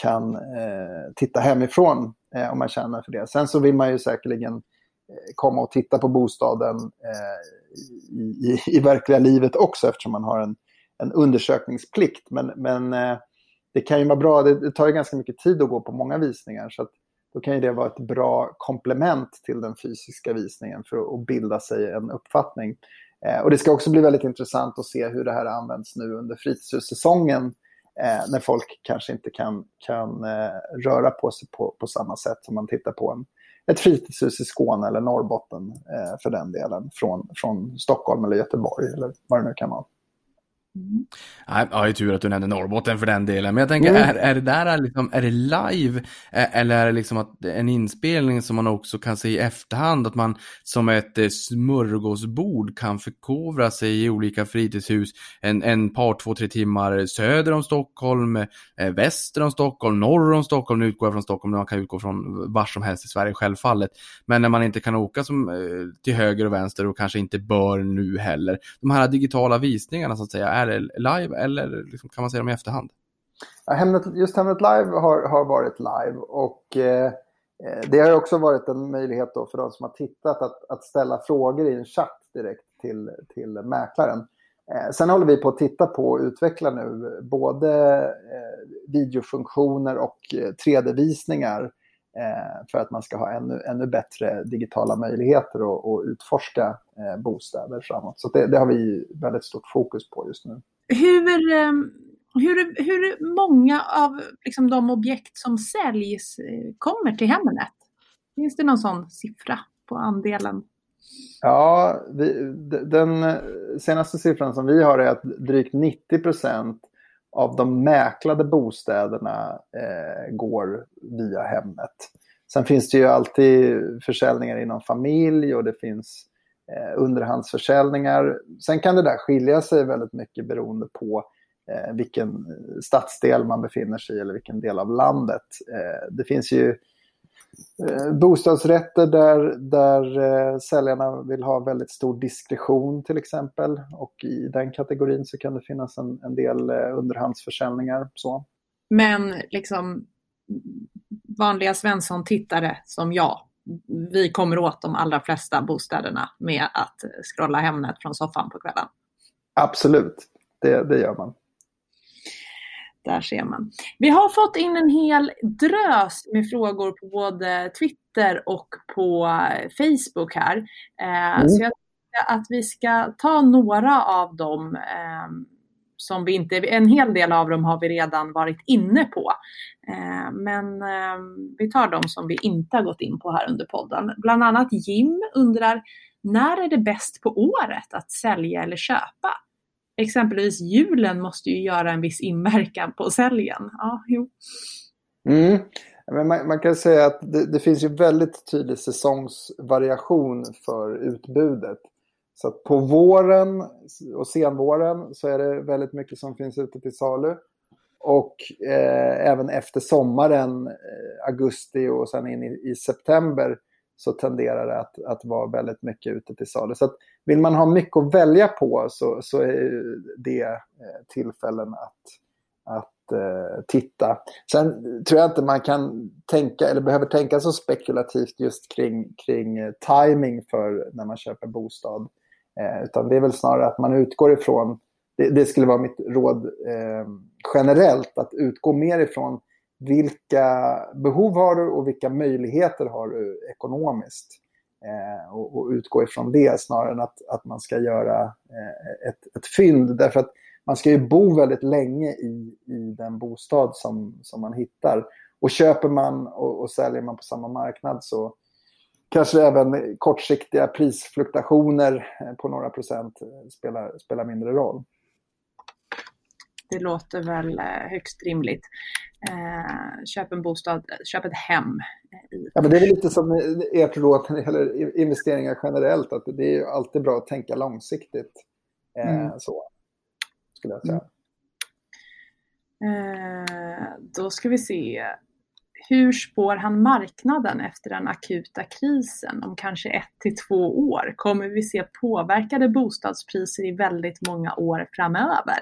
kan eh, titta hemifrån eh, om man känner för det. Sen så vill man ju säkerligen eh, komma och titta på bostaden eh, i, i, i, verkliga livet också eftersom man har en, en undersökningsplikt. Men, men det kan ju vara bra, det, det tar ju ganska mycket tid att gå på många visningar. Så att då kan ju det vara ett bra komplement till den fysiska visningen för att bilda sig en uppfattning. Eh, och det ska också bli väldigt intressant att se hur det här används nu under fritidshussäsongen eh, när folk kanske inte kan, kan eh, röra på sig på, på samma sätt som man tittar på en, ett fritidshus i Skåne eller Norrbotten eh, för den delen från, från Stockholm eller Göteborg eller vad det nu kan vara. Mm. Ja, det är tur att du nämnde Norrbotten för den delen. Men jag tänker, mm. är, är det där liksom, är det live? Eller är det liksom att en inspelning som man också kan se i efterhand? Att man som ett eh, smörgåsbord kan förkovra sig i olika fritidshus en, en par, två, tre timmar söder om Stockholm, eh, väster om Stockholm, norr om Stockholm. Nu utgår jag från Stockholm, man kan utgå från var som helst i Sverige självfallet. Men när man inte kan åka som, eh, till höger och vänster och kanske inte bör nu heller. De här digitala visningarna så att säga, är det live eller liksom, kan man se dem i efterhand? Ja, Hemnet, just Hemnet Live har, har varit live och eh, eh, det har också varit en möjlighet då för de som har tittat att, att ställa frågor i en chatt direkt till, till mäklaren. Eh, sen håller vi på att titta på och utveckla nu eh, både eh, videofunktioner och 3D-visningar eh, för att man ska ha ännu, ännu bättre digitala möjligheter att utforska eh, bostäder framåt. Så det, det, har vi väldigt stort fokus på just nu. Hur, ehm, hur, hur många av liksom, de objekt som säljs eh, kommer till Hemnet? Finns det någon sån siffra på andelen? Ja, vi, den senaste siffran som vi har är att drygt 90 procent av de mäklade bostäderna eh, går via hemmet. Sen finns det ju alltid försäljningar inom familj och det finns eh, underhandsförsäljningar. Sen kan det där skilja sig väldigt mycket beroende på eh, vilken stadsdel man befinner sig i eller vilken del av landet. Eh, det finns ju eh, bostadsrätter där, där eh, säljarna vill ha väldigt stor diskretion till exempel. Och i den kategorin så kan det finnas en, en del eh, underhandsförsäljningar. Så. Men liksom vanliga Svensson-tittare som jag, vi kommer åt de allra flesta bostäderna med att scrolla Hemnet från soffan på kvällen. Absolut, det, det gör man. Där ser man. Vi har fått in en hel drös med frågor på både Twitter och på Facebook här. Eh, mm. Så jag tänkte att vi ska ta några av dem eh, som vi inte, en hel del av dem har vi redan varit inne på. Eh, men eh, vi tar de som vi inte har gått in på här under podden. Bland annat Jim undrar, när är det bäst på året att sälja eller köpa? Exempelvis julen måste ju göra en viss inverkan på säljen. Ja, jo. Mm. Men man, man, kan säga att det, det, finns ju väldigt tydlig säsongsvariation för utbudet. Så att på våren och senvåren så är det väldigt mycket som finns ute till salu. Och eh, även efter sommaren, eh, augusti och sen in i, i, september så tenderar det att, att vara väldigt mycket ute till salu. Så att vill man ha mycket att välja på så, så är det eh, tillfällen att, att eh, titta. Sen tror jag inte man kan tänka eller behöver tänka så spekulativt just kring, kring eh, timing för när man köper bostad. Eh, utan det är väl snarare att man utgår ifrån, det, det skulle vara mitt råd eh, generellt, att utgå mer ifrån vilka behov har du och vilka möjligheter har du ekonomiskt. Eh, och, och, utgå ifrån det snarare än att, att man ska göra eh, ett, ett fynd. Därför att man ska ju bo väldigt länge i, i den bostad som, som man hittar. Och köper man och, och säljer man på samma marknad så kanske även kortsiktiga prisfluktuationer eh, på några procent eh, spelar, spelar mindre roll. Det låter väl eh, högst rimligt. köp en bostad, köp ett hem. Ja, men det är lite som ert råd när det gäller investeringar generellt, att det är alltid bra att tänka långsiktigt. Mm. Så, skulle jag säga. Mm. då ska vi se hur spår han marknaden efter den akuta krisen om kanske ett till två år? Kommer vi se påverkade bostadspriser i väldigt många år framöver?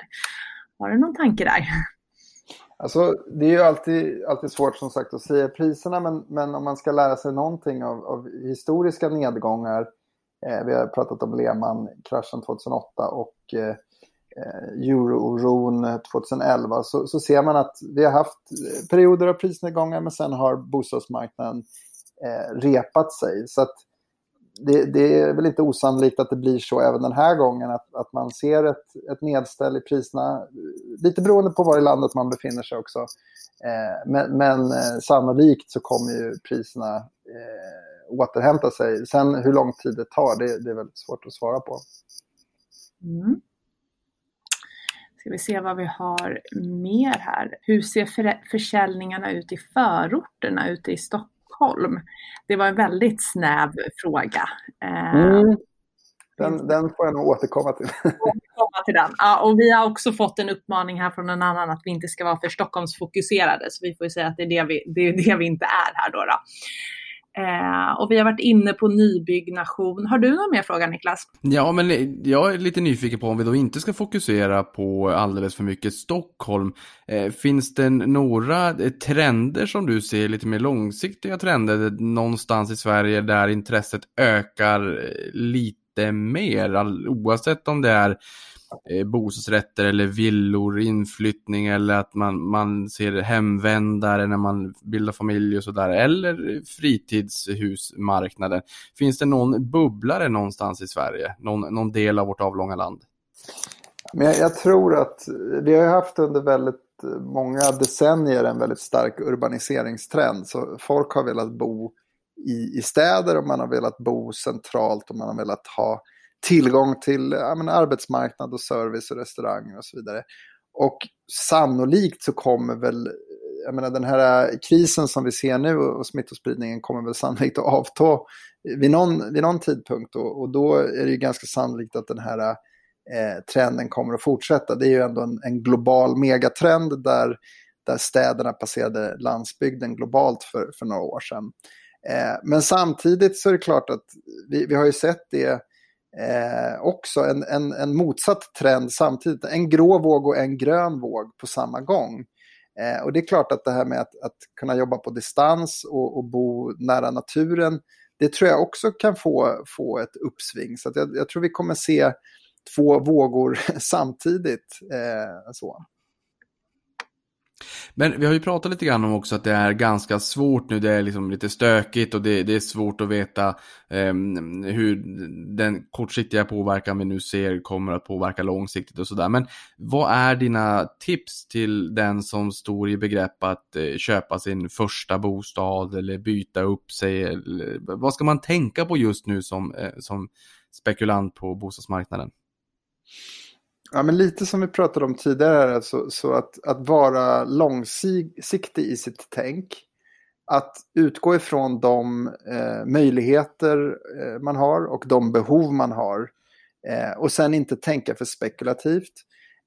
Har du någon tanke där? Alltså, det är ju alltid, alltid svårt som sagt att säga priserna men, men om man ska lära sig någonting av, av historiska nedgångar. Eh, vi har pratat om Lehman-kraschen 2008 och eh, eh eurooron 2011 så, så ser man att vi har haft perioder av prisnedgångar men sen har bostadsmarknaden eh, repat sig. Så att det, det, är väl inte osannolikt att det blir så även den här gången, att, att man ser ett, ett nedställ i priserna, lite beroende på var i landet man befinner sig också. Eh, men, men eh, sannolikt så kommer ju priserna eh, återhämta sig. Sen hur lång tid det tar, det, det är väldigt svårt att svara på. Mm. Ska vi se vad vi har mer här. Hur ser försäljningarna ut i förorterna ute i Stockholm? Det var en väldigt snäv fråga. Eh, mm. Den, den, får jag nog återkomma till. återkomma till den. Ja, och vi har också fått en uppmaning här från en annan att vi inte ska vara för Stockholmsfokuserade. Så vi får säga att det är det vi, det är det vi inte är här då. då. Eh, och vi har varit inne på nybyggnation. Har du någon mer fråga Niklas? Ja, men jag är lite nyfiken på om vi då inte ska fokusera på alldeles för mycket Stockholm. Eh, finns det några eh, trender som du ser, lite mer långsiktiga trender någonstans i Sverige där intresset ökar eh, lite mer? oavsett om det är eh, bostadsrätter eller villor, inflyttning eller att man, man ser hemvändare när man bildar familj och sådär. Eller fritidshusmarknaden. Finns det någon bubblare någonstans i Sverige? Någon, någon del av vårt avlånga land? Men jag, jag tror att vi har haft under väldigt många decennier en väldigt stark urbaniseringstrend. Så folk har velat bo i, i städer och man har velat bo centralt och man har velat ha tillgång till ja, men, arbetsmarknad och service och restauranger och så vidare. Och sannolikt så kommer väl, jag menar den här krisen som vi ser nu och smittospridningen kommer väl sannolikt att avta vid någon, vid någon tidpunkt. Och, och då är det ju ganska sannolikt att den här eh, trenden kommer att fortsätta. Det är ju ändå en, en global megatrend där, där städerna passerade landsbygden globalt för, för några år sedan. Eh, men samtidigt så är det klart att vi, vi har ju sett det eh, också en, en, en motsatt trend samtidigt. En grå våg och en grön våg på samma gång. Eh, och det är klart att det här med att, att kunna jobba på distans och, och, bo nära naturen, det tror jag också kan få, få ett uppsving. Så jag, jag, tror vi kommer se två vågor samtidigt. Eh, så. Men vi har ju pratat lite grann om också att det är ganska svårt nu. Det är liksom lite stökigt och det, det är svårt att veta eh, hur den kortsiktiga påverkan vi nu ser kommer att påverka långsiktigt och sådär. Men vad är dina tips till den som står i begrepp att eh, köpa sin första bostad eller byta upp sig? Eller, vad ska man tänka på just nu som, eh, som spekulant på bostadsmarknaden? Ja, men lite som vi pratade om tidigare, så, så att, att vara långsiktig i sitt tänk. Att utgå ifrån de eh, möjligheter eh, man har och de behov man har. Eh, och sen inte tänka för spekulativt.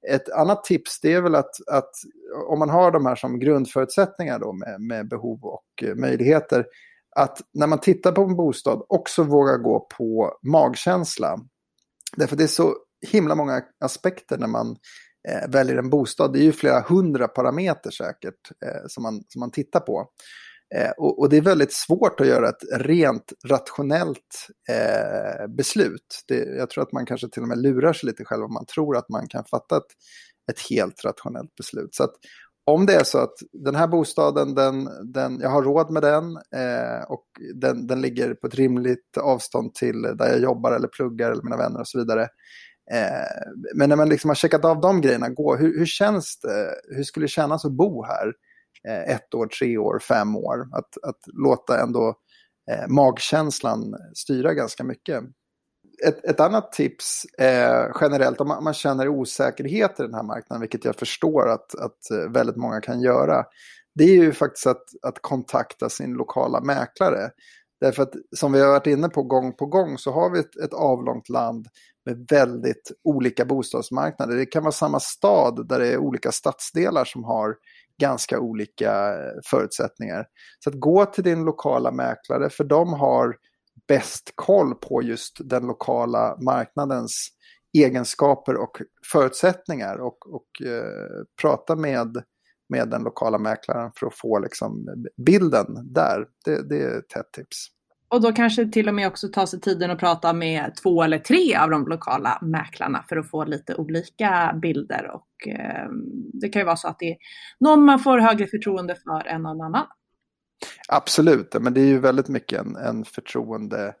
Ett annat tips det är väl att, att om man har de här som grundförutsättningar då med, med behov och eh, möjligheter. Att när man tittar på en bostad också våga gå på magkänsla. Därför det är så himla många aspekter när man eh, väljer en bostad. Det är ju flera hundra parameter säkert eh, som, man, som man tittar på. Eh, och, och, det är väldigt svårt att göra ett rent rationellt eh, beslut. Det, jag tror att man kanske till och med lurar sig lite själv om man tror att man kan fatta ett, ett helt rationellt beslut. Så att om det är så att den här bostaden, den, den, jag har råd med den eh, och den, den ligger på ett rimligt avstånd till där jag jobbar eller pluggar eller mina vänner och så vidare. Eh, men när man liksom har checkat av de grejerna, gå, hur, hur känns det? Hur skulle det kännas att bo här? Eh, ett år, tre år, fem år. Att, att låta ändå eh, magkänslan styra ganska mycket. Ett, ett annat tips eh, generellt, om man, man, känner osäkerhet i den här marknaden, vilket jag förstår att, att eh, väldigt många kan göra, det är ju faktiskt att, att kontakta sin lokala mäklare. Därför att som vi har varit inne på gång på gång så har vi ett, ett avlångt land med väldigt olika bostadsmarknader. Det kan vara samma stad där det är olika stadsdelar som har ganska olika eh, förutsättningar. Så att gå till din lokala mäklare för de har bäst koll på just den lokala marknadens egenskaper och förutsättningar och, och eh, prata med, med den lokala mäklaren för att få liksom bilden där. Det, det är ett hett tips. Och då kanske till och med också ta sig tiden att prata med två eller tre av de lokala mäklarna för att få lite olika bilder. Och eh, det kan ju vara så att det är någon man får högre förtroende för än någon annan. Absolut, men det är ju väldigt mycket en, en förtroende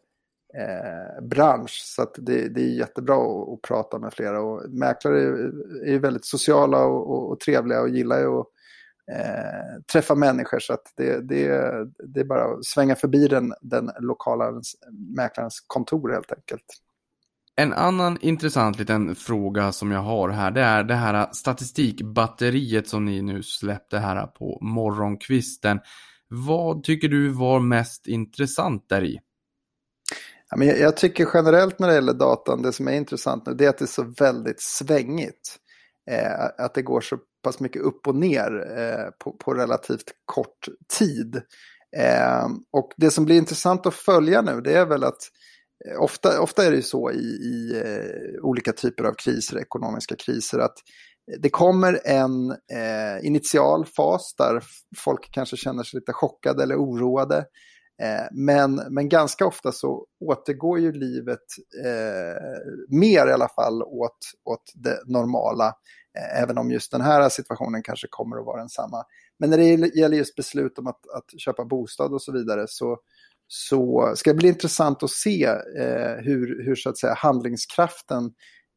eh, bransch. Så det, det är jättebra att, att, prata med flera. Och mäklare är, är väldigt sociala och, och, och, trevliga och gillar ju att eh, träffa människor. Så att det, det, det är bara att svänga förbi den, den lokala mäklarens kontor helt enkelt. En annan intressant liten fråga som jag har här, det är det här statistikbatteriet som ni nu släppte här på morgonkvisten. Vad tycker du var mest intressant där i? Jag, tycker generellt när det gäller datan, det som är intressant nu, det är att det är så väldigt svängigt. Eh, att det går så pass mycket upp och ner eh, på, på, relativt kort tid. Eh, och det som blir intressant att följa nu, det är väl att eh, Ofta, ofta är det ju så i, i eh, olika typer av kriser, ekonomiska kriser, att det kommer en eh, initial fas där folk kanske känner sig lite chockade eller oroade. Eh, men, men ganska ofta så återgår ju livet eh, mer i alla fall åt, åt det normala. Även om just den här situationen kanske kommer att vara densamma. Men när det gäller just beslut om att, att köpa bostad och så vidare så, så ska det bli intressant att se eh, hur, hur så att säga, handlingskraften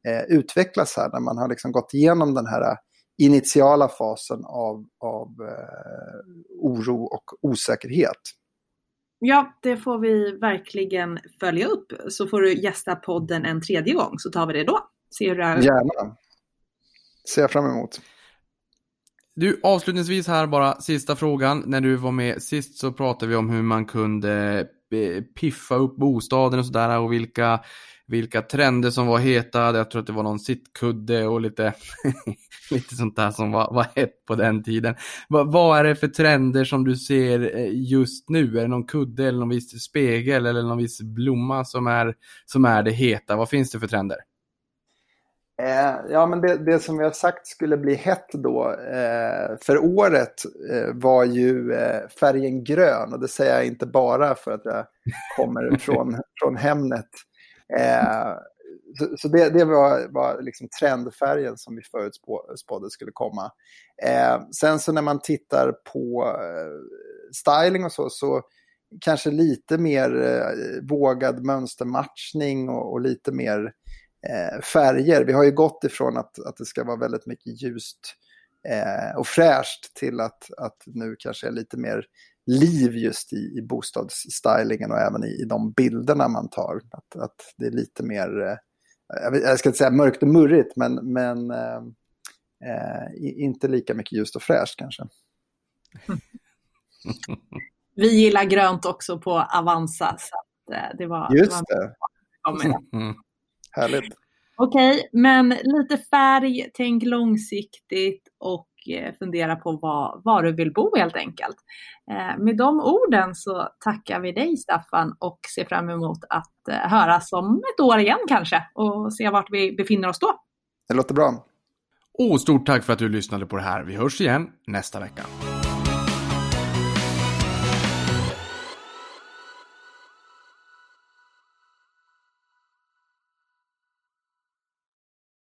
eh, utvecklas här när man har liksom gått igenom den här initiala fasen av, av eh, oro och osäkerhet. Ja, det får vi verkligen följa upp. Så får du gästa podden en tredje gång så tar vi det då. Se hur det är. Gärna. Ser jag fram emot. Du, avslutningsvis här bara sista frågan. När du var med sist så pratade vi om hur man kunde eh, piffa upp bostaden och sådär och vilka vilka trender som var heta. Jag tror att det var någon sittkudde och lite, lite sånt där som var, var hett på den tiden. Va, vad är det för trender som du ser eh, just nu? Är det någon kudde eller någon viss spegel eller någon viss blomma som är, som är det heta? Vad finns det för trender? Eh, ja, men det, det, som vi har sagt skulle bli hett då eh, för året eh, var ju eh, färgen grön. Och det säger jag inte bara för att jag kommer från, från Hemnet. Eh, så, så det, det, var, var liksom trendfärgen som vi förutspådde skulle komma. Sen så när man tittar på styling och så, så kanske lite mer vågad mönstermatchning och, och lite mer färger. Vi har ju gått ifrån att, att det ska vara väldigt mycket ljust eh, och fräscht till att, att nu kanske är lite mer liv just i, i bostadsstylingen och även i, i de bilderna man tar. Att, att det är lite mer, eh, jag ska inte säga mörkt och murrigt, men, men eh, eh, inte lika mycket ljust och fräscht kanske. Vi gillar grönt också på Avanza. Så eh, det var, Just det. det. Härligt. Okej, okay, men lite färg, tänk långsiktigt och Eh, fundera på var, var du vill bo helt enkelt. Eh, med de orden så tackar vi dig Staffan och ser fram emot att eh, höras om ett år igen kanske och se vart vi befinner oss då. Det låter bra. Och stort tack för att du lyssnade på det här. Vi hörs igen nästa vecka.